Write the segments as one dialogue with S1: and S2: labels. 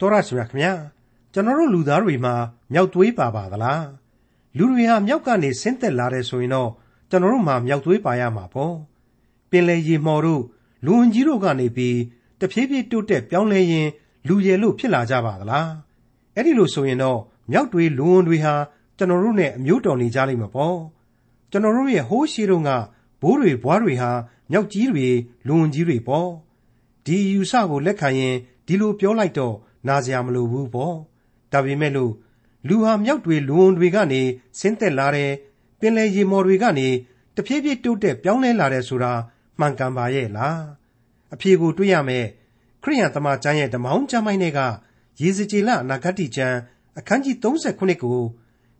S1: တော်ရရှိမြခင်ဗျာကျွန်တော်တို့လူသားတွေမှာမြောက်သွေးပါပါသလားလူတွေဟာမြောက်ကနေဆင်းသက်လာတယ်ဆိုရင်တော့ကျွန်တော်တို့မှာမြောက်သွေးပါရမှာပေါ့ပင်လေရေမော်တို့လူဝင်ကြီးတို့ကနေပြီးတဖြည်းဖြည်းတိုးတက်ပြောင်းလဲရင်လူရည်လို့ဖြစ်လာကြပါသလားအဲ့ဒီလိုဆိုရင်တော့မြောက်တွေလူဝင်တွေဟာကျွန်တော်တို့နဲ့အမျိုးတော်နေကြလိမ့်မှာပေါ့ကျွန်တော်တို့ရဲ့ဟိုးရှိတုန်းကဘိုးတွေဘွားတွေဟာမြောက်ကြီးတွေလူဝင်ကြီးတွေပေါ့ဒီယူဆကိုလက်ခံရင်ဒီလိုပြောလိုက်တော့ နာစရာမလိုဘူးပေါ့ဒါပေမဲ့လို့လူဟာမြောက်တွေလူဝင်တွေကနေဆင်းသက်လာတယ်ပင်လယ်ရေမော်တွေကနေတဖြည်းဖြည်းတိုးတက်ပြောင်းလဲလာတယ်ဆိုတာမှန်ကန်ပါရဲ့လားအဖြေကိုတွေ့ရမယ်ခရိယန်တမန်ကျမ်းရဲ့ဓမ္မအောင်ကျမ်းပိုင်းတွေကရေစကြည်လအနာဂတ်ကျမ်းအခန်းကြီး39ကို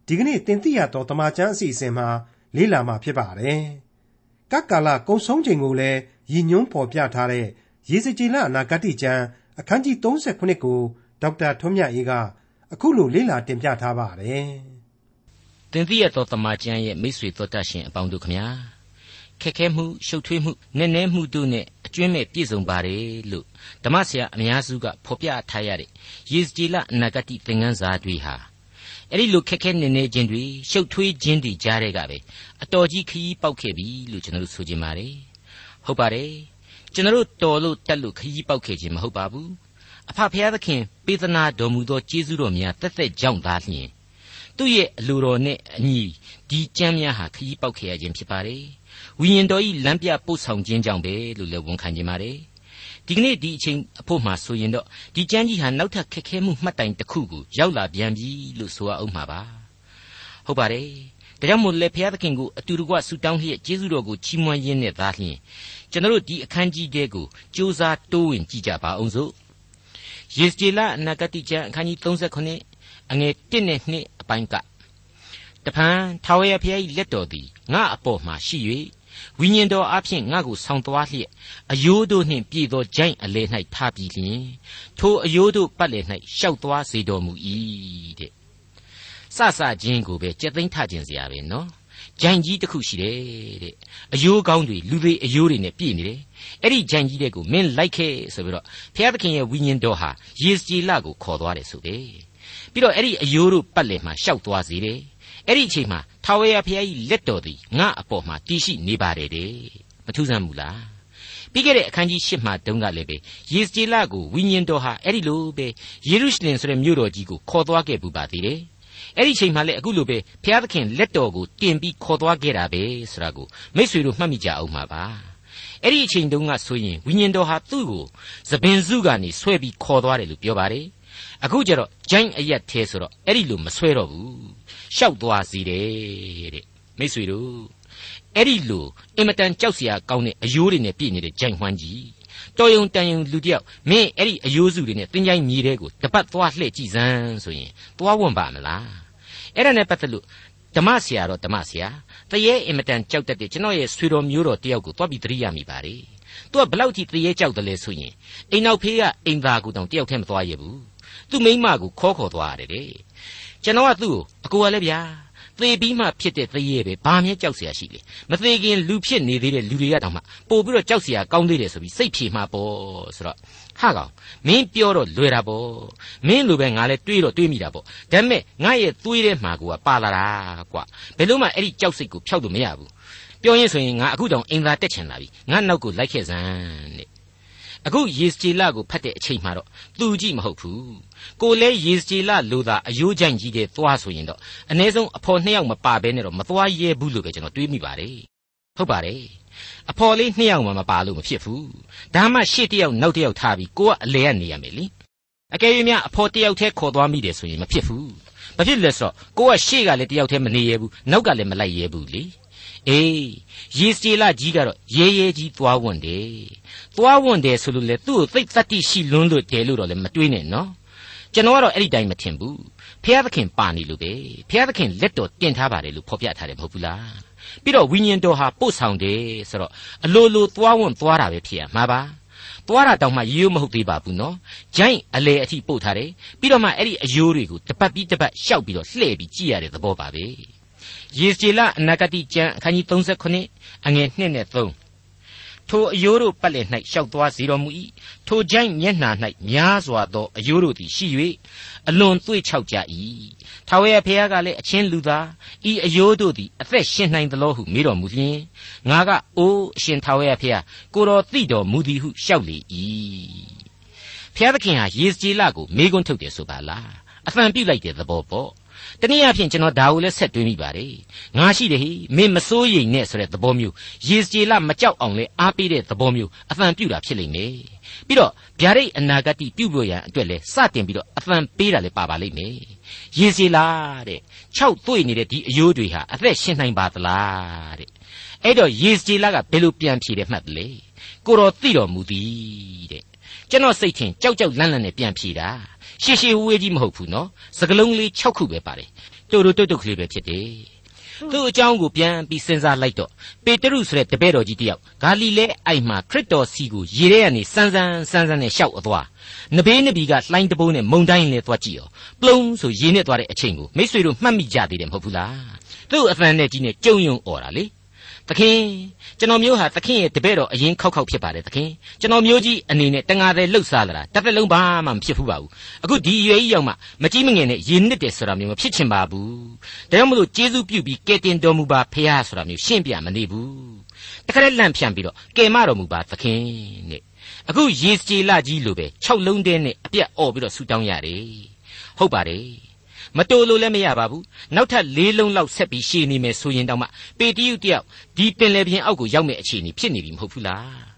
S1: ဒီကနေ့တင်ပြရတော့တမန်ကျမ်းအစီအစဉ်မှာလေ့လာမှာဖြစ်ပါတယ်။ကကာလကုံဆုံးချိန်ကိုလည်းရည်ညွှန်းဖော်ပြထားတဲ့ရေစကြည်လအနာဂတ်ကျမ်း အခန်းကြီး39ကိုဒေါက်တာထွန်းမြတ်အေးကအခုလိုလေ့လာတင်ပြထားပါတယ်။
S2: တင်ပြရတော့တမန်ကျမ်းရဲ့မိတ်ဆွေတော်တတ်ရှင်အပေါင်းတို့ခမညာခက်ခဲမှုရှုပ်ထွေးမှုနည်းနည်းမှုတို့နဲ့အကျွင်းမဲ့ပြည့်စုံပါတယ်လို့ဓမ္မဆရာအများစုကဖော်ပြထားရတဲ့ယေစကြည်လအနာဂတိသင်ခန်းစာတွေဟာအဲ့ဒီလိုခက်ခဲနေနေခြင်းတွေရှုပ်ထွေးခြင်းတွေကြားတဲ့ကပဲအတော်ကြီးခရီးပေါက်ခဲ့ပြီလို့ကျွန်တော်တို့ဆိုကြပါတယ်ဟုတ်ပါတယ် ကျွန်တော်တို့တော်လို့တက်လို့ခရီးပေါက်ခဲ့ခြင်းမဟုတ်ပါဘူးအဖဖျားသခင်ပေးသနာတော်မူသောကျေးဇူးတော်များတက်တက်ကြောင့်သာလျှင်သူ့ရဲ့အလိုတော်နဲ့အညီဒီကြမ်းများဟာခရီးပေါက်ခဲ့ရခြင်းဖြစ်ပါတယ်ဝိညာဉ်တော်ဤလမ်းပြပို့ဆောင်ခြင်းကြောင့်ပဲလို့လည်းဝန်ခံခြင်းပါတယ်ဒီကနေ့ဒီအချိန်အဖို့မှဆိုရင်တော့ဒီကျမ်းကြီးဟာနောက်ထပ်ခက်ခဲမှုမှတ်တိုင်တစ်ခုကိုရောက်လာပြန်ပြီလို့ဆိုရအောင်မှာပါဟုတ်ပါတယ်ဒါကြောင့်မို့လဲဘုရားသခင်ကိုအတူတကွဆူတောင်းလျက်ကျေးဇူးတော်ကိုချီးမွမ်းရင်းနဲ့သားလျှင် ကျွန်တော်တို့ဒီအခန်းကြီးတဲကိုစ조사တိုးဝင်ကြည့်ကြပါအောင်စို့ယေစကျေလအနာဂတိကျမ်းအခန်းကြီး39အငယ်1နဲ့2အပိုင်းကတဖန်ထာဝရဘုရား၏လက်တော်သည်ငါအပေါ်မှာရှိ၍ဝိညာဉ်တော်အဖျင်ငါ့ကိုဆောင်သွားလျက်အယိုးတို့နှင့်ပြည့်သောဂျိုင်းအလဲ၌ထားပြီးလျင်ထိုအယိုးတို့ပတ်လည်၌ရှောက်သွားစေတော်မူ၏တဲ့စစချင်းကိုပဲကြက်သိမ်းထခြင်းစရာပဲနော် ဂျိုင်းကြီးတစ်ခုရှိတယ်တဲ့အယိုးကောင်းတွေလူတွေအယိုးတွေနဲ့ပြည့်နေတယ်အဲ့ဒီဂျိုင်းကြီးတဲ့ကိုမင်းလိုက်ခဲ့ဆိုပြီးတော့ဘုရားသခင်ရဲ့ဝိညာဉ်တော်ဟာယေစကြည်လကိုခေါ်သွားတယ်ဆိုတယ်ပြီးတော့အဲ့ဒီအယိုးတို့ပတ်လည်မှာရှောက်သွားစေတယ်အဲ့ဒီအချိန်မှာထာဝရဘုရားကြီးလက်တော်သည်ငါအပေါ်မှာတည်ရှိနေပါတယ်တဲ့မထူးဆန်းဘူးလားပြီးခဲ့တဲ့အခန်းကြီး၈မှာတုန်းကလည်းပဲယေစကြည်လကိုဝိညာဉ်တော်ဟာအဲ့ဒီလိုပဲယေရုရှလင်ဆိုတဲ့မြို့တော်ကြီးကိုခေါ်သွားခဲ့ပူပါသေးတယ် အဲ့ဒီချိန်မှလည်းအခုလိုပဲဘုရားသခင်လက်တော်ကိုတင်ပြီးခေါ်သွားခဲ့တာပဲဆိုတာကိုမိษွေတို့မှတ်မိကြအောင်ပါပါအဲ့ဒီအချိန်တုန်းကဆိုရင်ဝိညာဉ်တော်ဟာသူ့ကိုသပင်စုကနေဆွဲပြီးခေါ်သွားတယ်လို့ပြောပါတယ်အခုကျတော့ဂျိုင်းအရက်သေးဆိုတော့အဲ့ဒီလိုမဆွဲတော့ဘူးရှောက်သွားစီတယ်တဲ့မိษွေတို့အဲ့ဒီလိုအင်မတန်ကြောက်စရာကောင်းတဲ့အယိုးတွေနဲ့ပြည့်နေတဲ့ဂျိုင်ဟွမ်းကြီး တော်ယုံတန်ယုံလူတယောက်မင်းအဲ့ဒီအယိုးစုတွေနဲ့တင်းကြိုင်းမြေတဲ့ကိုတပတ်သွားလှည့်ကြည့်စမ်းဆိုရင်သွားဝွန့်ပါမလားအဲ့ဒါနဲ့ပတ်သက်လို့ဓမ္မဆရာတော့ဓမ္မဆရာတရေအင်မတန်ကြောက်တတ်တဲ့ကျွန်တော်ရဲ့ဆွေတော်မျိုးတော်တယောက်ကိုသွားပြီးသတိရမိပါလေသူကဘလောက်ထိတရေကြောက်တယ်လဲဆိုရင်အိမ်နောက်ဖေးကအိမ်သားကူတောင်တယောက်တည်းမသွားရဘူးသူ့မိန်းမကိုခေါ်ခေါ်သွားရတယ်တဲ့ကျွန်တော်ကသူ့ကိုအကိုကလည်းဗျာ သေပြီးမှဖြစ်တဲ့သရေပဲဘာမှကြောက်เสียရှိလေမသေးခင်လူဖြစ်နေသေးတဲ့လူတွေကတောင်မှပို့ပြီးတော့ကြောက်เสียကောင်းသေးတယ်ဆိုပြီးစိတ်ဖြေမှာပေါ့ဆိုတော့ဟာကောင်မင်းပြောတော့လွယ်တာပေါ့မင်းလိုပဲငါလည်းတွေးတော့တွေးမိတာပေါ့ဒါပေမဲ့ငါရဲ့သွေးထဲမှာကပါလာတာကွာဘယ်လို့မှအဲ့ဒီကြောက်စိတ်ကိုဖျောက်လို့မရဘူးပြောရင်ဆိုရင်ငါအခုတောင်အင်သာတက်ချင်လာပြီငါနောက်ကိုလိုက်ခဲ့စမ်းတဲ့ အခုယေစကြည်လကိုဖတ်တဲ့အချိန်မှာတော့သူကြည့်မဟုတ်ဘူးကိုလဲယေစကြည်လလိုသာအယိုးကြိုင်ကြီးတဲ့သွားဆိုရင်တော့အ ਨੇ ဆုံးအဖော်နှစ်ယောက်မပါဘဲနဲ့တော့မသွားရဲဘူးလို့ပဲကျွန်တော်တွေးမိပါတယ်ဟုတ်ပါတယ်အဖော်လေးနှစ်ယောက်မှမပါလို့မဖြစ်ဘူးဒါမှရှေ့တစ်ယောက်နောက်တစ်ယောက်ထားပြီးကိုကအလဲကနေရမယ်လीအကယ်၍များအဖော်တစ်ယောက်တည်းခေါ်သွားမိတယ်ဆိုရင်မဖြစ်ဘူးဘာဖြစ်လဲဆိုတော့ကိုကရှေ့ကလည်းတစ်ယောက်တည်းမနေရဘူးနောက်ကလည်းမလိုက်ရဲဘူးလေ အေးယေစတေလကြီးကတော့ရဲရဲကြီးသွားဝွန့်တယ်သွားဝွန့်တယ်ဆိုလို့လေသူ့ကိုသိတတ်တိရှိလွန်းလို့တယ်လို့တော့လည်းမတွေးနဲ့နော်ကျွန်တော်ကတော့အဲ့ဒီတိုင်းမထင်ဘူးဖျားသခင်ပါနေလို့ပဲဖျားသခင်လက်တော်တင်ထားပါတယ်လို့ဖော်ပြထားတယ်မဟုတ်ဘူးလားပြီးတော့ဝိညာဉ်တော်ဟာပို့ဆောင်တယ်ဆိုတော့အလိုလိုသွားဝွန့်သွားတာပဲဖြစ်ရမှာပါသွားတာတောင်မှရိုးမဟုတ်သေးပါဘူးနော်ဂျိုင်းအလေအထိပို့ထားတယ်ပြီးတော့မှအဲ့ဒီအယိုးတွေကိုတပတ်ပြီးတပတ်ရှောက်ပြီးတော့လှည့်ပြီးကြည့်ရတဲ့သဘောပါပဲ ယေစီလအနာဂတိကျမ်းအခန်းကြီး39အငယ်1နဲ့3ထိုအယိုးတို့ပတ်လည်၌ရှောက်သွားစေတော်မူ၏ထိုကြိုင်မျက်နှာ၌များစွာသောအယိုးတို့သည်ရှိ၍အလွန်သွေ့ချောက်ကြ၏ထာဝရဘုရားကလည်းအချင်းလူသားဤအယိုးတို့သည်အသက်ရှင်နိုင်သလိုဟုမေးတော်မူလျင်ငါကအိုးအရှင်ထာဝရဘုရားကိုတော်သိတော်မူသည်ဟုလျှောက်လေ၏ဘုရားသခင်ဟာယေစကြည်လကိုမေးခွန်းထုတ်တယ်ဆိုပါလားအဖန်ပြုတ်လိုက်တဲ့သဘောပေါ့ တနည်းအားဖြင့်ကျွန်တော်ဒါကိုလည်းဆက်တွေးမိပါတယ်ငါရှိတယ်ဟိမင်းမစိုးရိမ်နဲ့ဆိုတဲ့သဘောမျိုးယေစကြည်လမကြောက်အောင်လဲအားပေးတဲ့သဘောမျိုးအဖန်ပြုတ်တာဖြစ်လိမ့်မယ်ပြီးတော့ဗျာဒိတ်အနာဂတ်ပြုတ်လို့ရန်အတွက်လဲစတင်ပြီးတော့အဖန်ပေးတာလဲပါပါလိမ့်မယ်ယေစကြည်လတဲ့6တွေ့နေတဲ့ဒီအယိုးတွေဟာအသက်ရှင်နိုင်ပါသလားတဲ့အဲ့တော့ယေစကြည်လကဘယ်လိုပြန်ဖြေတယ်မှတ်တယ်လေကိုတော်သိတော်မူသည်တဲ့ကျွန်တော်စိတ်ထင်ကြောက်ကြောက်လန့်လန့်နဲ့ပြန်ဖြေတာ ရှေရှေဝေးကြီးမဟုတ်ဘူးနော်စကလုံးလေး6ခုပဲပါတယ်တူတူတုတ်တုတ်ကလေးပဲဖြစ်တယ်သူ့အကြောင်းကိုပြန်ပြီးစဉ်းစားလိုက်တော့ပေတရုဆိုတဲ့တပည့်တော်ကြီးတယောက်ဂါလိလဲအိုက်မှာခရစ်တော်စီကိုရေထဲကနေစန်းစန်းစန်းစန်းနဲ့ရှောက်အသွားနဘေးနဘီကလှိုင်းတဘိုးနဲ့မုံတိုင်းနဲ့သွားကြည့်ရောပလုံဆိုရေနဲ့သွားတဲ့အချိန်ကိုမိတ်ဆွေတို့မှတ်မိကြသေးတယ်မဟုတ်ဘူးလားသူ့အဖန်နဲ့ကြီးနဲ့ကြုံယုံអော်တာလေ သခင်ကျွန်တော်မျိုးဟာသခင်ရဲ့တပည့်တော်အရင်ခောက်ခောက်ဖြစ်ပါတယ်သခင်ကျွန်တော်မျိုးကြီးအနေနဲ့တငါသေးလှုပ်ရှားလာတာတစ်သက်လုံးဘာမှမဖြစ်ဘူးပါဘူးအခုဒီအရွယ်ကြီးရောက်မှမကြီးမငယ်နဲ့ရင်းနစ်တယ်ဆိုတာမျိုးမဖြစ်ချင်ပါဘူးဒါကြောင့်မလို့ကျေးဇူးပြုပြီးကဲတင်တော်မူပါဖះဆိုတာမျိုးရှင်းပြမနေဘူးတခါတည်းလန့်ဖြန့်ပြီးတော့ကယ်မတော်မူပါသခင်တဲ့အခုယေစကြည်လကြီးလိုပဲ6လုံးတဲနဲ့အပြတ်អော်ပြီးတော့ဆူတောင်းရတယ်ဟုတ်ပါတယ် မတိုးလို့လည်းမရပါဘူးနောက်ထပ်၄လုံးလောက်ဆက်ပြီးရှည်နေမယ်ဆိုရင်တောင်မှပေတရုတယောက်ဒီပင်လယ်ပြင်အောက်ကိုရောက်မဲ့အခြေအနေဖြစ်နေပြီမဟုတ်ဘူးလား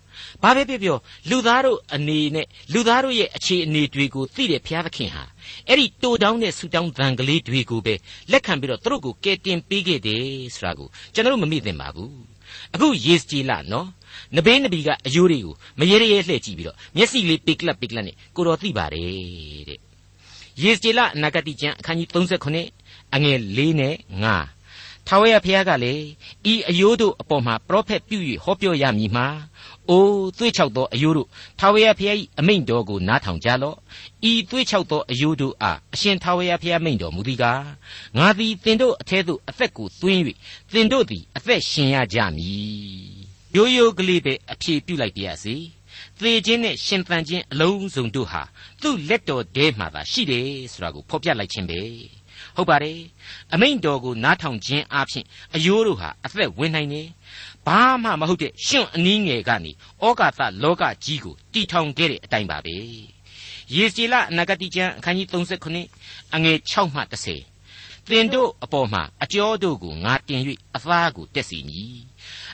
S2: ဘာပဲပြောပြောလူသားတို့အနေနဲ့လူသားတို့ရဲ့အခြေအနေတွေကိုသိတဲ့ဘုရားသခင်ဟာအဲ့ဒီတိုတောင်းတဲ့ဆူတောင်းသံကလေးတွေကိုပဲလက်ခံပြီးတော့သူတို့ကိုကယ်တင်ပေးခဲ့တယ်ဆိုတာကိုကျွန်တော်တို့မမေ့သင့်ပါဘူးအခုယေစကြည်လာနော်နဘေးနဘီကအယိုးတွေကိုမရေရဲလှည့်ကြည့်ပြီးတော့မျက်စိလေးပိကလပ်ပိကလပ်နဲ့ကိုတော်သိပါတယ်တဲ့ ယေစကြည်လအနာဂတိကျမ်းအခန်းကြီး39အငယ်၄နဲ့5ထာဝရဘုရားကလည်းဤအယိုးတို့အပေါ်မှာပရောဖက်ပြု၍ဟောပြောရမည်မှာအိုးသွေးချောက်သောအယိုးတို့ထာဝရဘုရား၏အမိန့်တော်ကိုနားထောင်ကြလော့ဤသွေးချောက်သောအယိုးတို့အားအရှင်ထာဝရဘုရားမိန့်တော်မူသည်ကားငါသည်သင်တို့အထဲသို့အသက်ကိုသွင်း၍သင်တို့သည်အသက်ရှင်ရကြမည်ရိုးရိုးကလေးပဲအဖြေပြုလိုက်ပါရစေ သေခြင်းနဲ့ရှင်သန်ခြင်းအလုံးစုံတို့ဟာသူ့လက်တော်ထဲမှာသာရှိတယ်ဆိုတာကိုဖော်ပြလိုက်ခြင်းပဲဟုတ်ပါတယ်အမိန့်တော်ကိုနားထောင်ခြင်းအပြင်အယိုးတို့ဟာအသက်ဝင်နိုင်တယ်ဘာမှမဟုတ်တဲ့ရှင်အနည်းငယ်ကနေဩကာသလောကကြီးကိုတီထောင်ခဲ့တဲ့အတိုင်းပါပဲယေစီလအနာဂတိကျမ်းအခန်းကြီး39အငယ်6မှ10သင်တို့အပေါ်မှာအကျော်တို့ကိုငါတင်၍အသားကိုတက်စီမည်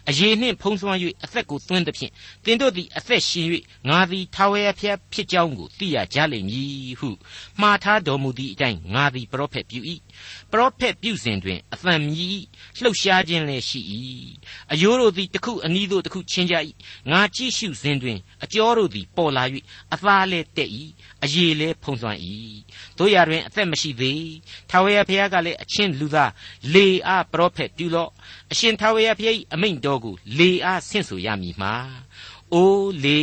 S2: အယေနှင့်ဖုံးဆွမ်း၍အသက်ကိုသွင်းသဖြင့်သင်တို့သည်အသက်ရှင်၍ငါသည်ထာဝရဘုရားဖြစ်ကြောင်းကိုသိရကြလိမ့်မည်ဟုမှားထားတော်မူသည့်အတိုင်းငါသည်ပရောဖက်ပြု၏ ပရောဖက်ပြုစဉ်တွင်အသံမြည်လှုပ်ရှားခြင်းလည်းရှိ၏အယိုးတို့သည်တစ်ခုအနီးသို့တစ်ခုချင်းကြ၏ငါကြည့်ရှုစဉ်တွင်အကျော်တို့သည်ပေါ်လာ၍အသားလည်းတက်၏အယေလည်းဖုံးဆွမ်း၏တို့ရတွင်အသက်မရှိသေးထာဝရဘုရားကလည်းအချင်းလူသားလေအားပရောဖက်ပြုလော့အရှင်ထာဝရဘုရား၏အမိန့်တော်ကိုလေအားဆင့်ဆိုရမည်မှာအိုးလေ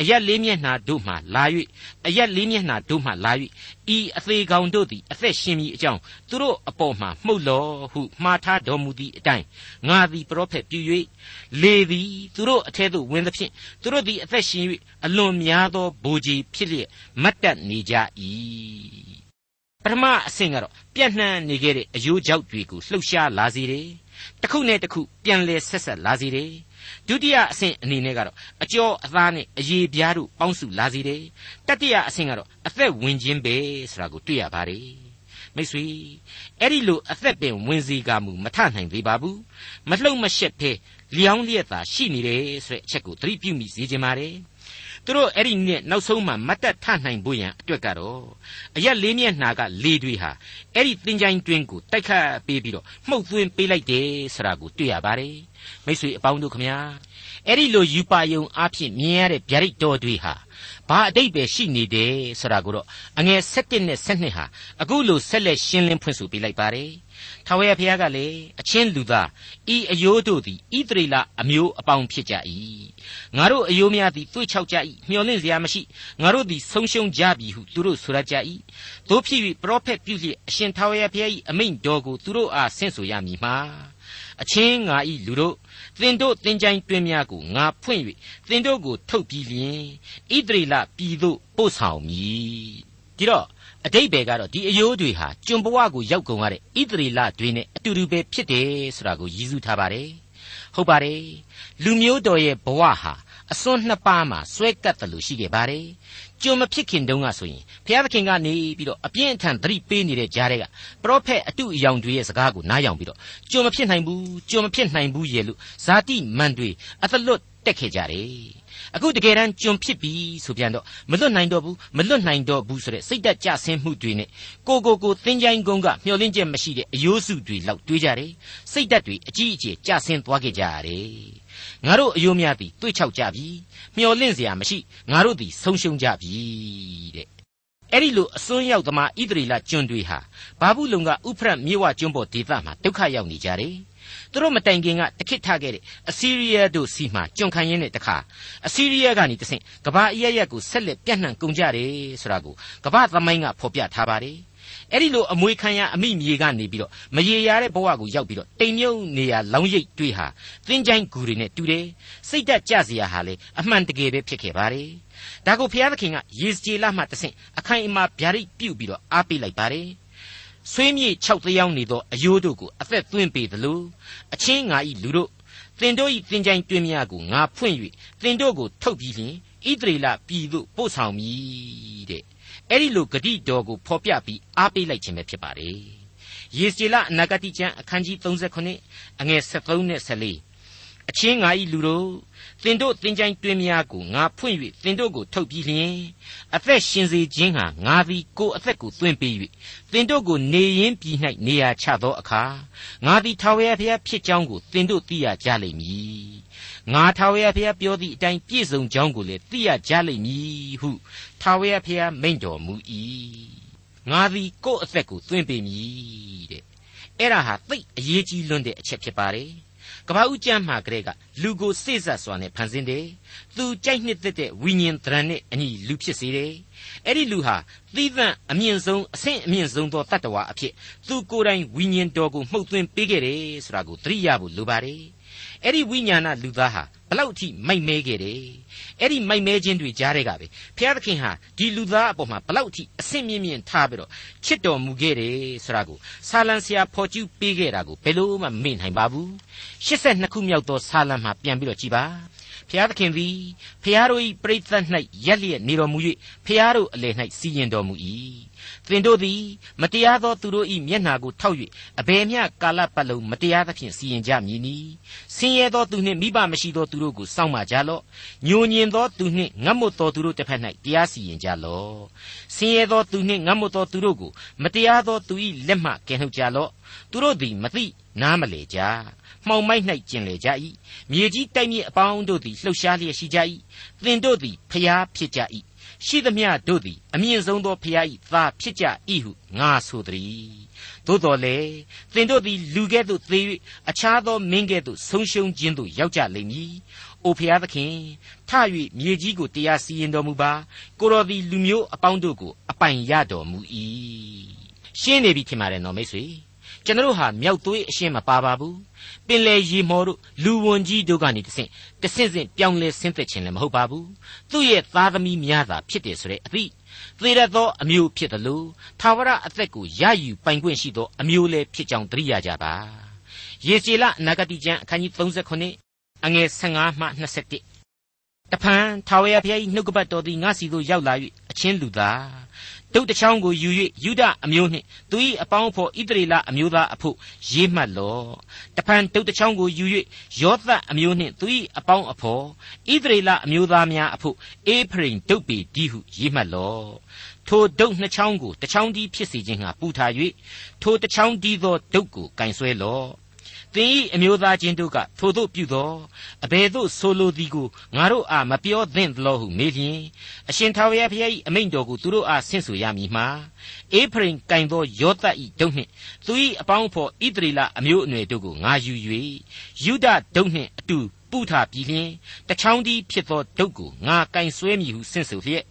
S2: အရက်လေးမျက်နှာတို့မှလာ၍အရက်လေးမျက်နှာတို့မှလာ၍ဤအသေးကောင်တို့သည်အသက်ရှင်မည်အကြောင်းသူတို့အပေါ်မှမှုတ်လောဟုမှားထားတော်မူသည့်အတိုင်းငါသည်ပရောဖက်ပြု၍လေသည်သူတို့အထက်သို့ဝင်သဖြင့်သူတို့သည်အသက်ရှင်၍အလွန်များသောဘူကြီးဖြစ်လျက်မတ်တက်နေကြ၏ပထမအဆင့်ကတော့ပြန့်နှံ့နေခဲ့တဲ့အယိုးကြောက်တွေကိုလှုပ်ရှားလာစေတယ်တစ်ခုနဲ့တစ်ခုပြန်လဲဆက်ဆက်လာစေတယ် ဒုတိယအဆင့်အနေနဲ့ကတော့အကျော်အသားနဲ့အရေပြားတို့ပေါင်းစုလာစေတယ်တတိယအဆင့်ကတော့အသက်ဝင်ခြင်းပဲဆိုတာကိုတွေ့ရပါတယ်မိတ်ဆွေအဲ့ဒီလိုအသက်ပင်ဝင်စီကမူမထနိုင်သေးပါဘူးမလှုပ်မရှက်ဖဲလျောင်းလျက်သာရှိနေတယ်ဆိုတဲ့အချက်ကိုသတိပြုမိစေခြင်းပါတယ် သူတို့အဲ့ဒီနဲ့နောက်ဆုံးမှမတ်တက်ထနိုင်ဖို့ရန်အတွက်ကတော့အရက်လေးမျက်နှာကလေတွေဟာအဲ့ဒီသင်္ချိုင်းတွင်းကိုတိုက်ခတ်ပေးပြီးတော့မှုတ်သွင်းပေးလိုက်တယ်ဆိုတာကိုတွေ့ရပါတယ်မိတ်ဆွေအပေါင်းတို့ခမညာအဲ့ဒီလိုယူပါယုံအဖြစ်မြင်ရတဲ့ဗျာဒိတ်တော်တွေဟာဘာအတိတ်ပဲရှိနေတယ်ဆိုတာကိုတော့အငယ်7နဲ့7ဟာအခုလိုဆက်လက်ရှင်းလင်းဖွင့်ဆိုပေးလိုက်ပါတယ် ထာဝရဘုရားကလည်းအချင်းလူသားဤအယိုးတို့သည်ဣသရေလအမျိုးအပေါင်းဖြစ်ကြ၏ငါတို့အယိုးများသည်တွေ့ချောက်ကြ၏မျှော်လင့်စရာမရှိငါတို့သည်ဆုံးရှုံးကြပြီဟုသူတို့ဆိုရကြ၏တို့ဖြစ်၍ပရောဖက်ပြုလျက်အရှင်ထာဝရဘုရား၏အမိန့်တော်ကိုသူတို့အားဆင့်ဆိုရမည်မှာအချင်းငါဤလူတို့သင်တို့သင်ချိုင်းတွင်များကိုငါဖွင့်၍သင်တို့ကိုထုတ်ပြီးလျင်ဣသရေလပြည်သို့ပို့ဆောင်မည်ဒီတော့ အတိတ်ဘယ်ကတော့ဒီအယိုးတွေဟာကျွန်ဘဝကိုရောက်ကုန်ရတဲ့ဣသရေလတွေနဲ့အတူတူပဲဖြစ်တယ်ဆိုတာကိုရည်စူးထားပါတယ်ဟုတ်ပါတယ်လူမျိုးတော်ရဲ့ဘဝဟာအစွန်းနှစ်ပါးမှာဆွဲကပ်တယ်လို့ရှိခဲ့ပါတယ်ကြုံမဖြစ်ခင်တုန်းကဆိုရင်ဘုရားသခင်ကနေပြီးတော့အပြင်းအထန်သတိပေးနေတဲ့ကြားတွေကပရောဖက်အတုအယောင်တွေရဲ့စကားကိုနားယောင်ပြီးတော့ကြုံမဖြစ်နိုင်ဘူးကြုံမဖြစ်နိုင်ဘူးရဲ့လို့ဇာတိမန်တွေအသလွတ်တက်ခဲ့ကြတယ် အခုတကယ်တမ်းကျွန်ဖြစ်ပြီဆိုပြန်တော့မလွတ်နိုင်တော့ဘူးမလွတ်နိုင်တော့ဘူးဆိုတဲ့စိတ်တက်ကြဆင်းမှုတွေနဲ့ကိုကိုကိုသင်ချိုင်းကုန်းကမျှော်လင့်ချက်မရှိတဲ့အယိုးစုတွေလောက်တွေးကြတယ်စိတ်တက်တွေအကြီးအကျယ်ကြဆင်းသွားခဲ့ကြရတယ်ငါတို့အယိုးများသည်တွေးချောက်ကြပြီမျှော်လင့်စရာမရှိငါတို့သည်ဆုံးရှုံးကြပြီတဲ့အဲ့ဒီလိုအစွန်းရောက်သမားဣသရေလကျွန်းတွေဟာဘာဘူးလုံကဥဖရတ်မြေဝကျွန်းပေါ်ဒေသမှာဒုက္ခရောက်နေကြတယ် သူတို့မတိုင်ခင်ကတခစ်ထခဲ့တဲ့အစီးရီးယားတို့စီမှာကျွန်ခံရင်းနဲ့တခါအစီးရီးယားကနေတဆင့်ကဘာအရရက်ကိုဆက်လက်ပြန့်နှံ့ကုန်ကြတယ်ဆိုတာကိုကဘာသမိုင်းကဖော်ပြထားပါတယ်အဲ့ဒီလိုအမွေခံရအမိမြေကနေပြီးတော့မရေရာတဲ့ဘဝကိုရောက်ပြီးတော့တိမ်မြုပ်နေရလောင်းရိပ်တွေးဟာသင်ချိုင်းဂူတွေနဲ့တူတယ်စိတ်တက်ကြစရာဟာလေအမှန်တကယ်ပဲဖြစ်ခဲ့ပါတယ်ဒါကိုဘုရားသခင်ကယေစကြည်လမှတဆင့်အခိုင်အမာဗျာဒိတ်ပြုတ်ပြီးတော့အားပေးလိုက်ပါတယ် ဆွေးမြေ့၆သယောင်းနေသောအယိုးတို့ကိုအသက်သွင်းပေသလိုအချင်းငါဤလူတို့သင်တို့ဤသင်ချိုင်းတွင်များကိုငါဖွင့်၍သင်တို့ကိုထုတ်ပြီးလျင်ဣသရေလပြည်သို့ပို့ဆောင်မည်တဲ့အဲ့ဒီလိုဂတိတော်ကိုဖော်ပြပြီးအားပေးလိုက်ခြင်းပဲဖြစ်ပါတယ်ယေစီလအနာဂတိကျမ်းအခန်းကြီး39အငယ်73နဲ့14 အချင်းငါဤလူတို့သင်တို့သင်ချိုင်းတွင်များကိုငါဖွင့်၍သင်တို့ကိုထုတ်ပြီးလျင်အသက်ရှင်စေခြင်းဟာငါသည်ကိုယ်အသက်ကိုသွင်းပေး၍သင်တို့ကိုနေရင်းပြည်၌နေရာချသောအခါငါသည်ထာဝရဘုရားဖြစ်ကြောင်းကိုသင်တို့သိရကြလိမ့်မည်ငါထာဝရဘုရားပြောသည့်အတိုင်းပြည့်စုံကြောင်းကိုလည်းသိရကြလိမ့်မည်ဟုထာဝရဘုရားမိန့်တော်မူ၏ငါသည်ကိုယ်အသက်ကိုသွင်းပေးမည်တဲ့အဲ့ဒါဟာသိအရေးကြီးလွန်းတဲ့အချက်ဖြစ်ပါတယ် ကပ္ပဦးကျမ်းမှာကလေးကလူကိုစိတ်ဆက်စွာနဲ့ဖန်ဆင်းတယ်။သူကြိုက်နှစ်သက်တဲ့ဝိညာဉ်တရံနဲ့အညီလူဖြစ်စေတယ်။အဲ့ဒီလူဟာသီးသန့်အမြင့်ဆုံးအဆင့်အမြင့်ဆုံးသောတတ္တဝါအဖြစ်သူကိုယ်တိုင်ဝိညာဉ်တော်ကိုမှုတ်သွင်းပေးခဲ့တယ်ဆိုတာကိုသတိရဖို့လိုပါတယ်။ အဲ့ဒီဝိညာဏလူသားဟာဘလောက်အထိမိုက်မဲခဲ့တယ်အဲ့ဒီမိုက်မဲခြင်းတွေကြားတဲ့ကပဲဘုရားသခင်ဟာဒီလူသားအပေါ်မှာဘလောက်အထိအဆင့်မြင့်မြင့်ထားပြီးတော့ချစ်တော်မူခဲ့တယ်ဆိုတာကိုဆာလံဆရာဖော်ကျူးပေးခဲ့တာကိုဘယ်လို့မှမေ့နိုင်ပါဘူး82ခုမြောက်သောဆာလံမှာပြန်ပြီးတော့ကြည်ပါဖျားသခင်သည်ဖျားတို့၏ပရိသတ်၌ရက်လျက်နေတော်မူ၍ဖျားတို့အလယ်၌စီရင်တော်မူ၏ သင်တို့သည်မတရားသောသူတို့၏မျက်နှာကိုထောက်၍အဘယ်မျှကာလပတ်လုံးမတရားသဖြင့်စီရင်ကြမည်နီဆင်းရဲသောသူနှင့်မိဘမရှိသောသူတို့ကိုစောင့်မကြလော့ညိုညင်သောသူနှင့်ငတ်မွတ်သောသူတို့တစ်ဖက်၌တရားစီရင်ကြလော့ဆင်းရဲသောသူနှင့်ငတ်မွတ်သောသူတို့ကိုမတရားသောသူ၏လက်မှကယ်နှုတ်ကြလော့သူတို့သည်မသိနားမလေကြမှောင်မိုက်၌ကျင်လေကြ၏မြေကြီးတိုက်မြစ်အပေါင်းတို့သည်လှုပ်ရှားလျက်ရှိကြ၏သင်တို့သည်ဖျားဖြစ်ကြ၏ ရှိသမျှတို့သည်အမြင့်ဆုံးသောဖျား၏သားဖြစ်ကြ၏ဟုငါဆိုသည်သို့တော်လေသင်တို့သည်လူကဲ့သို့သေ၍အခြားသောမင်းကဲ့သို့ဆုံးရှုံးခြင်းသို့ရောက်ကြလိမ့်မည်။အိုဖျားသခင်ထ၍မြေကြီးကိုတရားစီရင်တော်မူပါကိုတော်သည်လူမျိုးအပေါင်းတို့ကိုအပိုင်ရတော်မူ၏ရှင်းနေပြီထင်ပါတယ်နော်မိတ်ဆွေကျွန်တော်ဟာမြောက်သွေးအရှင်းမပါပါဘူး ပင်လေရီမော်တို့လူဝန်ကြီးတို့ကနေတဆင့်တဆင့်ဆင့်ပြောင်းလဲဆင်းသက်ခြင်းလည်းမဟုတ်ပါဘူးသူ့ရဲ့သားသမီးများသာဖြစ်တယ်ဆိုတဲ့အသည့်သေရသောအမျိုးဖြစ်တယ်လို့သာဝရအသက်ကိုရယူပိုင်ခွင့်ရှိသောအမျိုးလည်းဖြစ်ကြောင်းသတိရကြပါယေစီလအနာဂတိကျမ်းအခန်းကြီး39အငယ်15မှ21တဖန်ထာဝရဘုရား၏နှုတ်ကပတ်တော်သည်ငါစီသို့ရောက်လာ၍အချင်းလူသား ဒုတ်တစ်ချောင်းကိုယူ၍ယူဒအမျိုးနှင့်သူ၏အပေါင်းအဖော်ဣသရေလအမျိုးသားအဖို့ရေးမှတ်လော့တဖန်ဒုတ်တစ်ချောင်းကိုယူ၍ယောသတ်အမျိုးနှင့်သူ၏အပေါင်းအဖော်ဣသရေလအမျိုးသားများအဖို့အေဖရိမ်ဒုတ်ပေဒီဟုရေးမှတ်လော့ထိုဒုတ်နှစ်ချောင်းကိုတစ်ချောင်းဒီဖြစ်စေခြင်းဟာပူထား၍ထိုတစ်ချောင်းဒီသောဒုတ်ကိုကင်ဆွဲလော့ သသင်၏အမျိုးသားချင်းတို့ကထိုတို့ပြုသောအဘယ်သို့ဆိုလိုသည်ကိုငါတို့အားမပြောသင့်သလိုဟုမေးလျင်အရှင်ထာဝရဘုရား၏အမိန့်တော်ကိုသူတို့အားဆင့်ဆိုရမည်မှာအေဖရင်ကင်သောယောသတ်၏ဒုနှင့်သူ၏အပေါင်းဖော်ဣသရေလအမျိုးအနွယ်တို့ကိုငါယူ၍ယူဒဒုနှင့်အတူ ပုထပြီးလျင်တချောင်းဒီဖြစ်သောဒုတ်ကိုငါကင်ဆွဲမည်ဟုဆင့်ဆိုလျက်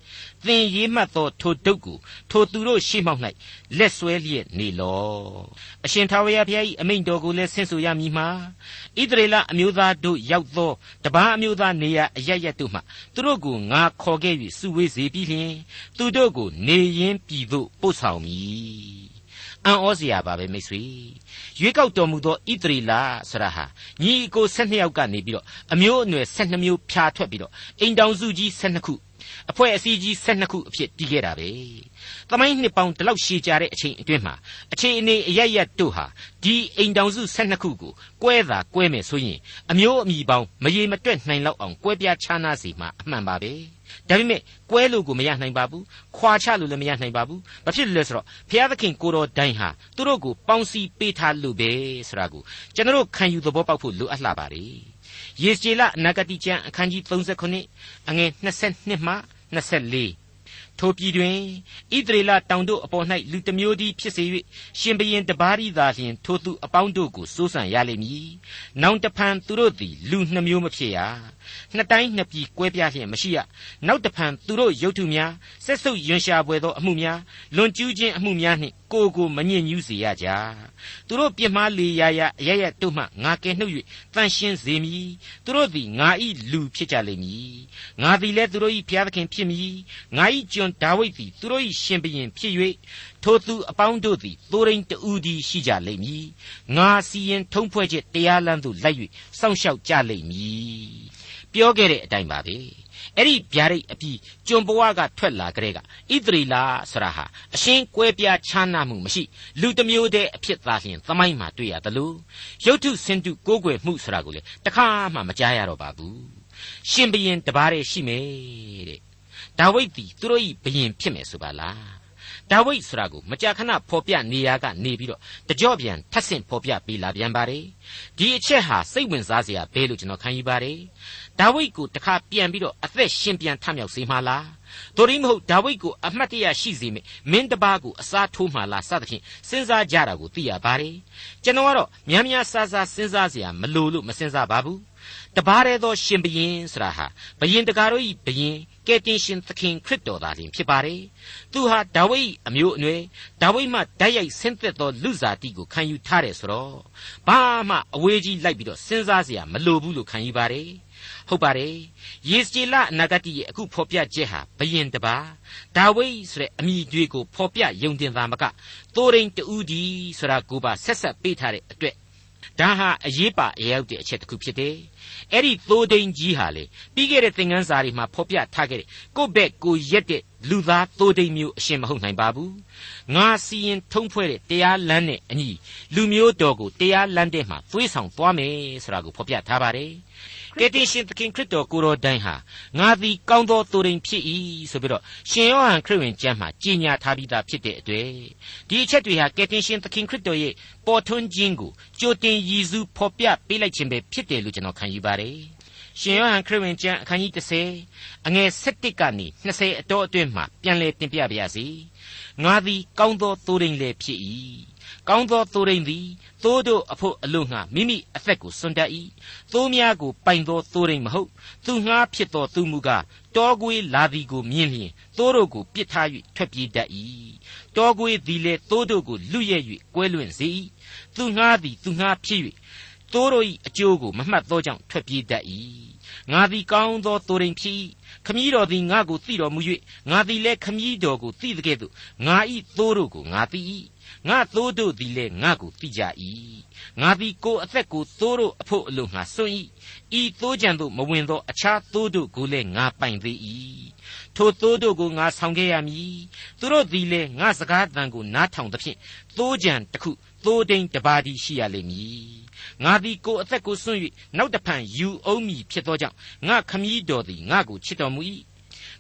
S2: သင်ရေးမှတ်သောထိုဒုတ်ကိုထိုသူတို့ရှေ့မှောက်၌လက်ဆွဲလျက်နေလောအရှင်ထာဝရဘုရား၏အမိန့်တော်ကိုလည်းဆင့်ဆိုရမည်မှာဣသရေလအမျိုးသားတို့ရောက်သောတပားအမျိုးသားနေရအရရတို့မှသူတို့ကိုငါခေါ်ခဲ့၍စုဝေးစေပြီးလျင်သူတို့ကိုနေရင်းပြည်သို့ပို့ဆောင်မည် အံ့ဩစရာပါပဲမိတ်ဆွေရွေးကောက်တော်မူသောဣသရေလဆရာဟာညီအကို၁၂ယောက်ကနေပြီးတော့အမျိုးအနွယ်၁၂မျိုးဖြာထွက်ပြီးတော့အိမ်တောင်စုကြီး၁၂ခုအဖွဲ့အစည်းကြီး12ခုအဖြစ်တည်ခဲ့တာပဲ။သမိုင်းနှစ်ပေါင်းဒီလောက်ရှည်ကြတဲ့အချိန်အတွင်းမှာအခြေအနေအရရတို့ဟာဒီအိမ်တောင်စု12ခုကိုကွဲတာကွဲမယ်ဆိုရင်အမျိုးအမည်ပေါင်းမရေမတွက်နိုင်လောက်အောင်ကွဲပြားခြားနားစီမှာအမှန်ပါပဲ။ ဒါပေမဲ့ကွဲလို့ကိုမရနိုင်ပါဘူး။ခွာချလို့လည်းမရနိုင်ပါဘူး။ဘာဖြစ်လို့လဲဆိုတော့ဘုရားသခင်ကိုတော်တိုင်ဟာသူတို့ကိုပေါင်းစည်းပေးထားလို့ပဲဆိုတာကိုကျွန်တော်ခံယူသဘောပေါက်ဖို့လိုအပ်လာပါတယ်။ယေစီလအနာဂတိကျမ်းအခန်းကြီး39အငယ်22မှ24ထိုပြည်တွင်ဣသရေလတောင်တို့အပေါ်၌လူတစ်မျိုးသည်ဖြစ်စေ၍ရှင်ဘရင်တပါးရီသာလျှင်ထိုသူအပေါင်းတို့ကိုစိုးစံရလိမ့်မည်။နောင်တဖန်သူတို့သည်လူနှမျိုးမဖြစ်ရ။ နှစ်တိုင်းနှစ်ပြည်ကွဲပြားလျက်မရှိရ။နောက်တဖန်သူတို့ရုပ်ထုများဆက်ဆုပ်ယွန်ရှာပွေသောအမှုများလွန်ကျူးခြင်းအမှုများနှင့်ကိုကိုမညစ်ညူးစေရကြ။သူတို့ပြစ်မှားလေရာရာအရရတို့မှငါကယ်နှုတ်၍တန်ရှင်းစေမည်။သူတို့သည်ငါ၏လူဖြစ်ကြလိမ့်မည်။ငါသည်လည်းသူတို့၏ဘုရားသခင်ဖြစ်မည်။ငါ၏ကျွန်ဒါဝိဒ်သည်သူတို့၏ရှင်ဘုရင်ဖြစ်၍ထိုသူအပေါင်းတို့သည်သိုးရင်းတူဒီရှိကြလိမ့်မည်ငါစီရင်ထုံးဖွဲ့ချက်တရားလမ်းသို့လိုက်၍စောင့်ရှောက်ကြလိမ့်မည် ပြောခဲ့တဲ့အတိုင်းပါပဲအဲ့ဒီဗျာဒိတ်အပြီးကျွန်ဘဝကထွက်လာကြတဲ့ကဣသရေလဆရာဟာအရှင်းကွဲပြားခြားနားမှုမရှိလူတစ်မျိုးတည်းအဖြစ်သားလျင်သမိုင်းမှာတွေ့ရတယ်လို့ရုပ်ထုစင်တုကိုးကွယ်မှုဆရာကိုလေတခါမှမကြားရတော့ပါဘူးရှင်ဘရင်တပါးတည်းရှိမယ်တဲ့ဒါဝိဒ်သည်သူတို့၏ဘုရင်ဖြစ်မယ်ဆိုပါလားဒါဝိဒ်ဆိုတာကိုမကြာခဏဖော်ပြနေရကနေပြီးတော့တကြော့ပြန်ထပ်ဆင့်ဖော်ပြပေးလာပြန်ပါတယ်ဒီအချက်ဟာစိတ်ဝင်စားစရာဘဲလို့ကျွန်တော်ခံယူပါတယ် ဒါဝိဒ်ကိုတခါပြန်ပြီးတော့အသက်ရှင်ပြန်ထမြောက်စေမှာလားတို့ရင်မဟုတ်ဒါဝိဒ်ကိုအမှတ်တရရှိစေမယ်မင်းတပါးကိုအစားထိုးမှလားစသဖြင့်စဉ်းစားကြတာကိုသိရပါတယ်ကျွန်တော်ကတော့များများဆာဆာစဉ်းစားစရာမလိုလို့မစဉ်းစားပါဘူးတပါးတည်းသောရှင်ဘရင်ဆိုတာဟာဘရင်တကာတို့ဤဘရင်ကယ်တင်ရှင်သခင်ခရစ်တော်သာလျှင်ဖြစ်ပါတယ်။သူဟာဒါဝိဒ်အမျိုးအနွယ်ဒါဝိဒ်မှဓာတ်ရိုက်ဆင်းသက်သောလူစားတိကိုခံယူထားတယ်ဆိုတော့ဘာမှအဝေးကြီးလိုက်ပြီးတော့စဉ်းစားစရာမလိုဘူးလို့ခံယူပါတယ်။ ဟုတ်ပါတယ်။ယေစကြည်လအနာဂတ်ရဲ့အခုဖော်ပြချက်ဟာဘယင်တပါဒါဝိဒ်ဆိုတဲ့အမိတွေကိုဖော်ပြယုံတင်သားမကသိုးရင်းတူဒီဆိုတာကိုပါဆက်ဆက်ပေးထားတဲ့အတွက်ဒါဟာအရေးပါအရောက်တဲ့အချက်တစ်ခုဖြစ်တယ်အဲ့ဒီသိုးဒိန်ကြီးဟာလေပြီးခဲ့တဲ့သင်ခန်းစာတွေမှာဖော်ပြထားခဲ့တဲ့ကိုယ့်ဘက်ကိုရက်တဲ့လူသားသိုးဒိန်မျိုးအရှင်မဟုတ်နိုင်ပါဘူးငါစီရင်ထုံးဖွဲ့တဲ့တရားလမ်းနဲ့အညီလူမျိုးတော်ကိုတရားလမ်းတဲ့မှာသွေးဆောင်သွားမယ်ဆိုတာကိုဖော်ပြထားပါတယ် ကယ်တင်ရှင်သခင်ခရစ်တော်ကိုတော်တိုင်ဟာငါသည်ကောင်းသောသူရင်ဖြစ်၏ဆိုပြီးတော့ရှင်ယောဟန်ခရစ်ဝင်ကျမ်းမှာကြီးညာထားပြီးသားဖြစ်တဲ့အတွေ့ဒီအချက်တွေဟာကယ်တင်ရှင်သခင်ခရစ်တော်ရဲ့ပေါ်ထွန်းခြင်းကိုကြိုတင်ရည်စူးဖော်ပြပေးလိုက်ခြင်းပဲဖြစ်တယ်လို့ကျွန်တော်ခံယူပါတယ်ရှင်ယောဟန်ခရစ်ဝင်ကျမ်းအခန်းကြီး30အငယ်17ကနေ20အတော်အတွင်းမှာပြန်လည်တင်ပြပါရစေငါသည်ကောင်းသောသူရင်လည်းဖြစ်၏ ကောင်းသောသိုးရင်းသည်သိုးတို့အဖို့အလို့ငှာမိမိအသက်ကိုစွန့်တတ်၏သိုးများကိုပိုင်သောသိုးရင်းမဟုတ်သူငှားဖြစ်သောသူမူကားတောကွေးလာသည်ကိုမြင်လျင်သိုးတို့ကိုပြစ်ထား၍ထွက်ပြေးတတ်၏တောကွေးသည်လည်းသိုးတို့ကိုလွတ်ရက်၍ကွဲလွင့်စေ၏သူငှားသည်သူငှားဖြစ်၍သိုးတို့၏အကျိုးကိုမမှတ်သောကြောင့်ထွက်ပြေးတတ်၏ငါသည်ကောင်းသောသိုးရင်းဖြစ်ခမည်းတော်သည်ငါကိုသိတော်မူ၍ငါသည်လည်းခမည်းတော်ကိုသိတဲ့ကဲ့သို့ငါ၏သိုးတို့ကိုငါသိ၏ ငါသိုးတို့သည်လည်းငါကိုသိကြ၏ငါသည်ကိုအသက်ကိုသိုးတို့အဖို့အလို့ငါစွန့်၏ဤသိုးကြံသို့မဝင်သောအခြားသိုးတို့ကိုလည်းငါပိုင်သေး၏ထိုသိုးတို့ကိုငါဆောင်ခဲ့ရမည်သူတို့သည်လည်းငါစကားတန်ကိုနားထောင်သဖြင့်သိုးကြံတစ်ခုသိုးတိန်တပါးဒီရှိရလိမ့်မည်ငါသည်ကိုအသက်ကိုစွန့်၍နောက်တဖန်ယူအောင်မည်ဖြစ်သောကြောင့်ငါခမည်းတော်သည်ငါကိုချစ်တော်မူ၏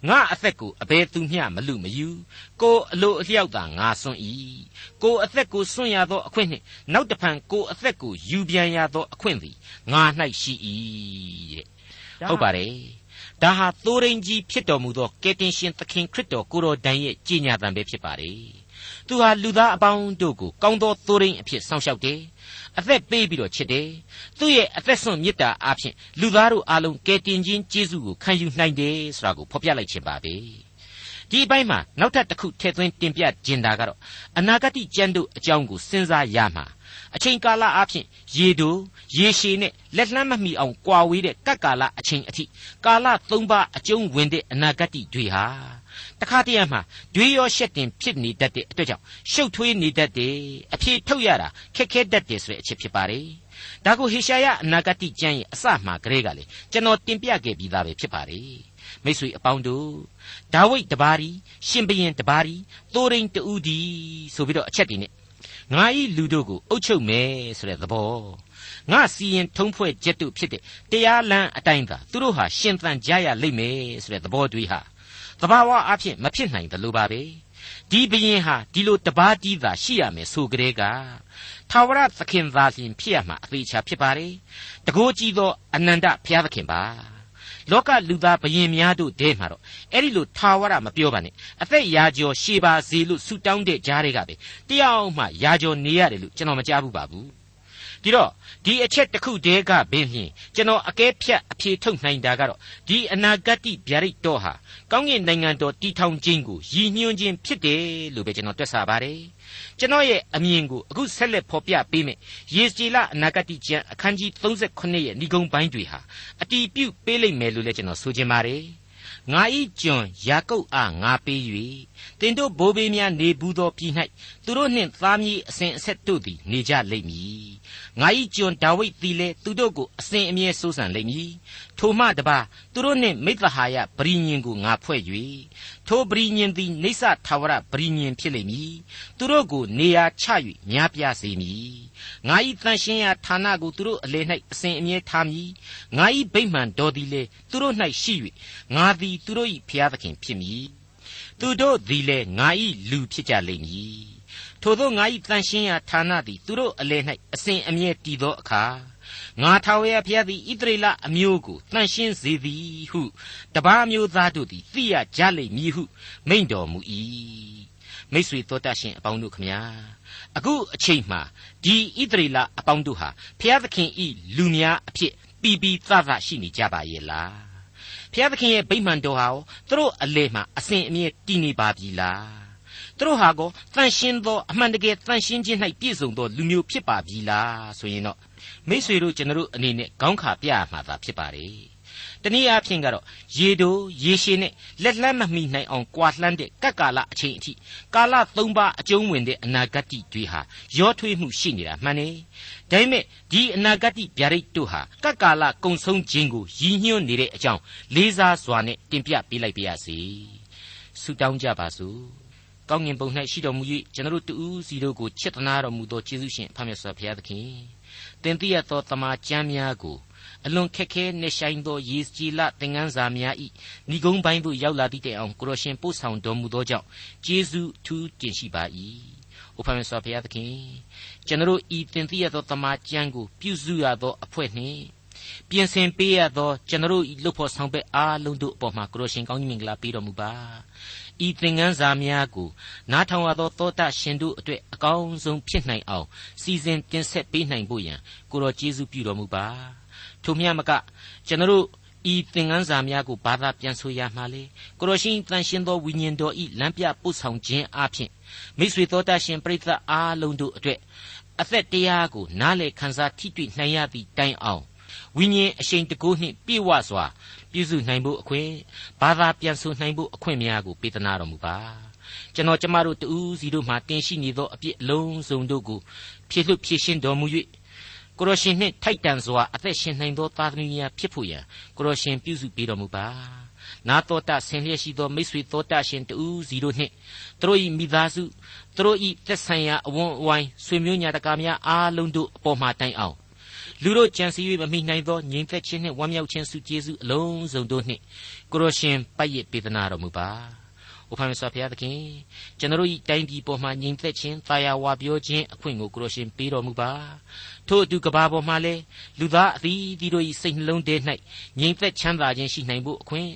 S2: ငါအသက်ကိုအဘယ်သူမျှမလူမယူကိုအလိုအလျောက်သာငါစွန့်၏ကိုအသက်ကိုစွန့်ရသောအခွင့်နှင့်နောက်တဖန်ကိုအသက်ကိုယူပြန်ရသောအခွင့်သည်ငါ၌ရှိ၏တဲ့ဟုတ်ပါတယ်ဒါဟာသိုးရင်းကြီးဖြစ်တော်မူသောကယ်တင်ရှင်သခင်ခရစ်တော်ကိုတော်တိုင်ရဲ့ကြီးညာတံပဲဖြစ်ပါတယ်သူဟာလူသားအပေါင်းတို့ကိုကောင်းသောသိုးရင်းအဖြစ်စောင့်ရှောက်တယ် အသက်ပေးပြီးတော့ချစ်တယ်သူ့ရဲ့အသက်ဆုံးမေတ္တာအားဖြင့်လူသားတို့အားလုံးကယ်တင်ခြင်းကျေးဇူးကိုခံယူနိုင်တယ်ဆိုတာကိုဖော်ပြလိုက်ခြင်းပါပဲဒီအပိုင်းမှာနောက်ထပ်တစ်ခုထည့်သွင်းတင်ပြခြင်းတာကတော့အနာဂတ်ကျမ်းတို့အကြောင်းကိုစဉ်းစားရမှာအချိန်ကာလအားဖြင့်ရေတို့ရေရှည်နဲ့လက်လှမ်းမမီအောင်ကွာဝေးတဲ့ကပ်ကာလအချိန်အထိကာလသုံးပါအကျုံးဝင်တဲ့အနာဂတ်တွေဟာ တခါတည်းမှာဒွေရောရှက်တင်ဖြစ်နေတတ်တဲ့အတွက်ကြောင့်ရှုပ်ထွေးနေတတ်တယ်အဖြေထုတ်ရတာခက်ခဲတတ်တယ်ဆိုတဲ့အချက်ဖြစ်ပါတယ်ဒါကိုဟေရှာယအနာဂတ်ကျမ်းရဲ့အစမှကလေးကလေကျွန်တော်တင်ပြခဲ့ပြီးသားပဲဖြစ်ပါတယ်မိတ်ဆွေအပေါင်းတို့ဒါဝိဒ်တပါးရီရှင်ဘရင်တပါးရီသိုးရင်းတူဒီဆိုပြီးတော့အချက်တွေနဲ့ငါဤလူတို့ကိုအုပ်ချုပ်မယ်ဆိုတဲ့သဘောငါစီရင်ထုံးဖွဲ့ချက်တို့ဖြစ်တဲ့တရားလမ်းအတိုင်းသာသူတို့ဟာရှင်သန်ကြရလိမ့်မယ်ဆိုတဲ့သဘောတွေဟာ သဘာဝအဖြစ်မဖြစ်နိုင်တယ်လို့ပါပဲဒီဘရင်ဟာဒီလိုတပါးတီးသာရှိရမယ်ဆိုကြတဲ့ကထာဝရသခင်သာလျှင်ဖြစ်ရမှာအသေးချာဖြစ်ပါတယ်တကိုးကြီးသောအနန္တဘုရားသခင်ပါလောကလူသားဘယင်များတို့တဲမှာတော့အဲ့ဒီလိုထာဝရမပြောပါနဲ့အသက်ရာကျော်ရှေးပါစေလို့ဆုတောင်းတဲ့ကြားတွေကပဲတယောက်မှရာကျော်နေရတယ်လို့ကျွန်တော်မကြားဘူးပါဘူး ဒီတော့ဒီအချက်တစ်ခုတည်းကပင်ဖြင့်ကျွန်တော်အကဲဖြတ်အဖြေထုတ်နိုင်တာကတော့ဒီအနာဂတ်ဗျာဒိတ်တော်ဟာကောင်းကင်နိုင်ငံတော်တည်ထောင်ခြင်းကိုရည်ညွှန်းခြင်းဖြစ်တယ်လို့ပဲကျွန်တော်တွက်ဆပါတယ်ကျွန်တော်ရဲ့အမြင်ကိုအခုဆက်လက်ဖော်ပြပေးမယ်ယေစကြည်လအနာဂတ်ကျမ်းအခန်းကြီး38ရဲ့ဏိဂုံးပိုင်းတွေဟာအတီးပြုတ်ပေးလိမ့်မယ်လို့လည်းကျွန်တော်ဆိုချင်ပါတယ်ငါဤကျွန်ယာကုပ်အားငါပေး၍တင်တို့ဘိုးဘေးများနေဘူးသောပြည်၌သူတို့နှင့်သားမြေအစဉ်အဆက်တို့သည်နေကြလိမ့်မည်ငါဤကျွန်ဒါဝိဒ်သည်လည်းသူတို့ကိုအစဉ်အမြဲစိုးစံလိမ့်မည်ထိုမှတပါသူတို့နှင့်မိသဟာယပရိညင်ကိုငါဖွဲ့၍ထိုပရိညင်သည်နေဆထာဝရပရိညင်ဖြစ်လိမ့်မည်သူတို့ကိုနေရာချ၍များပြားစေမည်ငါဤတန်ရှင်းရာဌာနကိုသူတို့အလေ၌အစဉ်အမြဲထားမည်ငါဤဗိမ္မာန်တော်သည်လည်းသူတို့၌ရှိ၍ငါသည်သူတို့၏ဖျားသခင်ဖြစ်မည် သူတို့သည်လည်းငါ၏လူဖြစ်ကြလိမ့်မည်ထို့သောငါ၏တန်ရှင်းရာဌာနသည်သူတို့အလယ်၌အစဉ်အမြဲတည်သောအခါငါထာဝရဘုရားသည်ဣသရေလအမျိုးကိုတန်ရှင်းစေသည်ဟုတပါးမျိုးသားတို့သည်သိရကြလိမ့်မည်ဟုမိန့်တော်မူ၏မိတ်ဆွေတော်တတ်ရှင်အပေါင်းတို့ခမညာအခုအချိန်မှဒီဣသရေလအပေါင်းတို့ဟာဘုရားသခင်ဤလူများအဖြစ်ပီပီသသရှိနေကြပါရဲ့လား ဘုရားသခင်ရဲ့ဗိမာန်တော်ဟာသူတို့အလေမှအစဉ်အမြဲတည်နေပါပြီလားသူတို့ဟာကောတန်ရှင်းသောအမှန်တကယ်တန်ရှင်းခြင်း၌ပြည့်စုံသောလူမျိုးဖြစ်ပါပြီလားဆိုရင်တော့မိษွေတို့ကျွန်တော်အနေနဲ့ခေါင်းခါပြရမှာသာဖြစ်ပါတယ် တနည်းအားဖြင့်ကတော့ရေတိုရေရှည်နဲ့လက်လှမ်းမမီနိုင်အောင်ကွာလှမ်းတဲ့ကပ်ကာလအချိန်အထိကာလသုံးပါအကျုံးဝင်တဲ့အနာဂတ်တွေဟာရောထွေးမှုရှိနေတာမှန်တယ်။ဒါပေမဲ့ဒီအနာဂတ်ဗျာဒိတ်တို့ဟာကပ်ကာလကုံဆုံးခြင်းကိုရည်ညွှန်းနေတဲ့အကြောင်းလေးစားစွာနဲ့တင်ပြပေးလိုက်ပါရစေ။ဆုတောင်းကြပါစို့။ကောင်းငင်ပုံ၌ရှိတော်မူ၍ကျွန်တော်တို့တူးစီတို့ကိုချစ်သနာတော်မူသောယေရှုရှင်ဖခင်မြတ်စွာဘုရားသခင်တင်သိရသောတမန်ကျမ်းများကို အလွန်ခက်ခဲနှဆိုင်သောရေကြည်လသင်ငန်းစာများဤဏိဂုံးပိုင်းသို့ရောက်လာသည့်တိုင်အောင်ကိုရရှင်ပို့ဆောင်တော်မူသောကြောင့်ကျေးဇူးထူးတင်ရှိပါ၏။ဥပမာဆိုဘုရားသခင်ကျွန်တော်ဤသင်သိရသောတမန်ကျမ်းကိုပြုစုရသောအဖွဲ့နှင့်ပြင်ဆင်ပေးရသောကျွန်တော်ဤလှုပ်ဖို့ဆောင်ပဲအားလုံးတို့အပေါ်မှာကိုရရှင်ကောင်းကြီးမင်္ဂလာပေးတော်မူပါ။ဤသင်ငန်းစာများကိုနားထောင်ရသောသောတာရှင်တို့အတွက်အကောင်းဆုံးဖြစ်နိုင်အောင်စီစဉ်တင်ဆက်ပေးနိုင်ဖို့ယံကိုတော်ကျေးဇူးပြုတော်မူပါ။ ထိုမြတ်မကကျွန်တော်တို့ဤသင်ခန်းစာများကိုဘာသာပြန်ဆိုရမှာလေကိုရရှင်တန်ရှင်သောဝိညာဉ်တော်ဤလမ်းပြပို့ဆောင်ခြင်းအပြင်မိတ်ဆွေတော်တတ်ရှင်ပြိဿအားလုံးတို့အတွက်အသက်တရားကိုနားလေခံစားထိတွေ့နိုင်ရသည့်တိုင်အောင်ဝိညာဉ်အရှိန်တကိုးနှင့်ပြည့်ဝစွာပြည့်စုံနိုင်ဖို့အခွင့်ဘာသာပြန်ဆိုနိုင်ဖို့အခွင့်များကိုပေးသနာတော်မူပါကျွန်တော်ကျမတို့တူးစီတို့မှတင်ရှိနေသောအပြစ်အလုံးစုံတို့ကိုဖြည့်လွတ်ဖြည့်ရှင်းတော်မူ၍ ကိုရရှင်နှင့်ထိုက်တန်စွာအသက်ရှင်နိုင်သောသားသမီးများဖြစ်ဖို့ရန်ကိုရရှင်ပြုစုပေးတော်မူပါနာတော်တဆင်လျက်ရှိသောမိတ်ဆွေတော်တရှင်တူးစီတို့နှင့်သူတို့၏မိသားစုသူတို့၏သက်ဆိုင်ရာအဝန်းအဝိုင်းဆွေမျိုးညာတကာများအားလုံးတို့အပေါ်မှာတိုင်အောင်လူတို့ကြံစည်၍မမိနိုင်သောငြိမ်သက်ခြင်းနှင့်ဝမ်းမြောက်ခြင်းစုကျေးဇူးအလုံးစုံတို့နှင့်ကိုရရှင်ပိုက်ရပေးသနာတော်မူပါ။အိုဖာမဆောဖျားသခင်ကျွန်တော်၏တိုင်းပြည်ပေါ်မှာငြိမ်သက်ခြင်းတာယာဝပြောခြင်းအခွင့်ကိုကိုရရှင်ပေးတော်မူပါ။ ထို့အတူကဘာပေါ်မှာလည်းလူသားအသီးသီးတို့၏စိတ်နှလုံးထဲ၌ငြိမ်သက်ချမ်းသာခြင်းရှိနိုင်ဖို့အခွင့်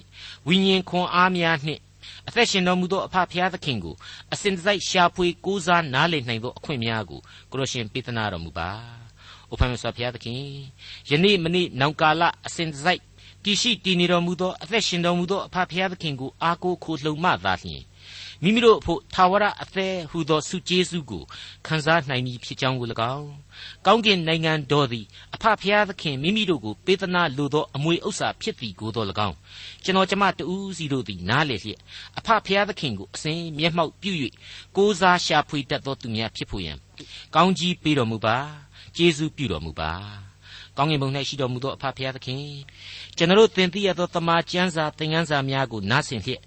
S2: ဝိညာဉ်ခွန်အားများနှင့်အသက်ရှင်တော်မူသောအဖဖျားသခင်ကိုအစဉ်တစိုက်ရှာဖွေကိုးစားနားလည်နိုင်သောအခွင့်များကိုကိုရရှင်ပေးသနာတော်မူပါ။အိုဖာမဆောဖျားသခင်ယနေ့မနေ့နောင်ကာလအစဉ်တစိုက်တည်ရှိတည်နေတော်မူသောအသက်ရှင်တော်မူသောအဖဖျားသခင်ကိုအားကိုးခိုလှုံမှသာလျှင် မိမိတို့အဖို့သာဝရအသက်ဟူသောဆုကျေးဇူးကိုခံစားနိုင်မည်ဖြစ်ကြောင်းကို၎င်းကောင်းကင်နိုင်ငံတော်သည်အဖဖျားသခင်မိမိတို့ကိုပေးသနာလိုသောအမွေဥစ္စာဖြစ်သည်ကိုသော၎င်းကျွန်တော်ကျမတူးစီတို့သည်နားလေလျက်အဖဖျားသခင်ကိုအစဉ်မျက်မှောက်ပြု၍ကိုးစားရှာဖွေတတ်သောသူများဖြစ်ဖို့ရန်ကောင်းကြီးပေးတော်မူပါကျေးဇူးပြုတော်မူပါ ကောင်းကင်ဘုံ၌ရှိတော်မူသောအဖဖျားသခင်ကျွန်တော်သင်သိရသောတမန်ကျမ်းစာသင်ခန်းစာများကိုနားဆင်လျက်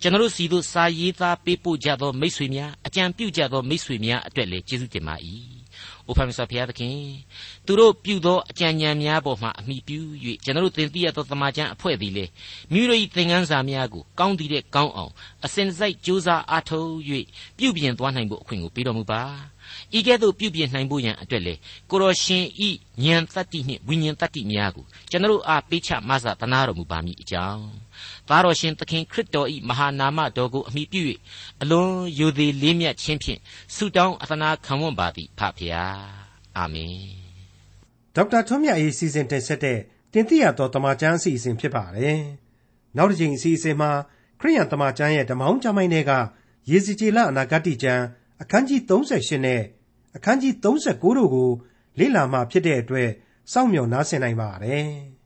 S2: ကျွန်တော်စီတို့စာရေးသားပေးပို့ကြသောမိတ်ဆွေများအကြံပြုကြသောမိတ်ဆွေများအတွက်လည်းကျေးဇူးတင်ပါ၏အိုဖာမဆာဖျားသခင်သူတို့ပြုသောအကြံဉာဏ်များပေါ်မှာအမိပြု၍ကျွန်တော်သင်သိရသောတမန်ကျမ်းအဖွဲ့သည်လေမိမိတို့၏သင်ခန်းစာများကိုကောင်းသည်တဲ့ကောင်းအောင်အစဉ်စိုက်ကြိုးစားအားထုတ်၍ပြုပြင်သွားနိုင်ဖို့အခွင့်ကိုပေးတော်မူပါ ဤကဲ့သို့ပြုပြင်နိုင်ဖို့ရန်အတွက်လေကိုရောရှင်ဤဉာဏ်တတ္တိနှင့်ဝိညာဉ်တတ္တိများကိုကျွန်တော်အားပေးချမဆသနာတော်မူပါမည်အကြောင်းသားတော်ရှင်သခင်ခရစ်တော်ဤမဟာနာမတော်ကိုအမိပြု၍အလွန်ယိုသေးလေးမြတ်ခြင်းဖြင့်ဆုတောင်းအသနာခံဝန်ပါသည်ဖဖျားအာမင်
S1: ဒေါက်တာထွန်းမြတ်၏စီစဉ်တင်ဆက်တဲ့တင်ပြတော်တမချန်းအစီအစဉ်ဖြစ်ပါတယ်နောက်တစ်ချိန်အစီအစဉ်မှာခရိယန်တမချန်းရဲ့ဓမ္မအောင်ကျမ်းိုင်းတွေကရေစီကြည်လအနာဂတ်ကျမ်း အခန်းကြီး38နဲ့အခန်းကြီး39တို့ကိုလေ့လာမှဖြစ်တဲ့အတွက်စောင့်မျှော်နားဆင်နိုင်ပါတယ်။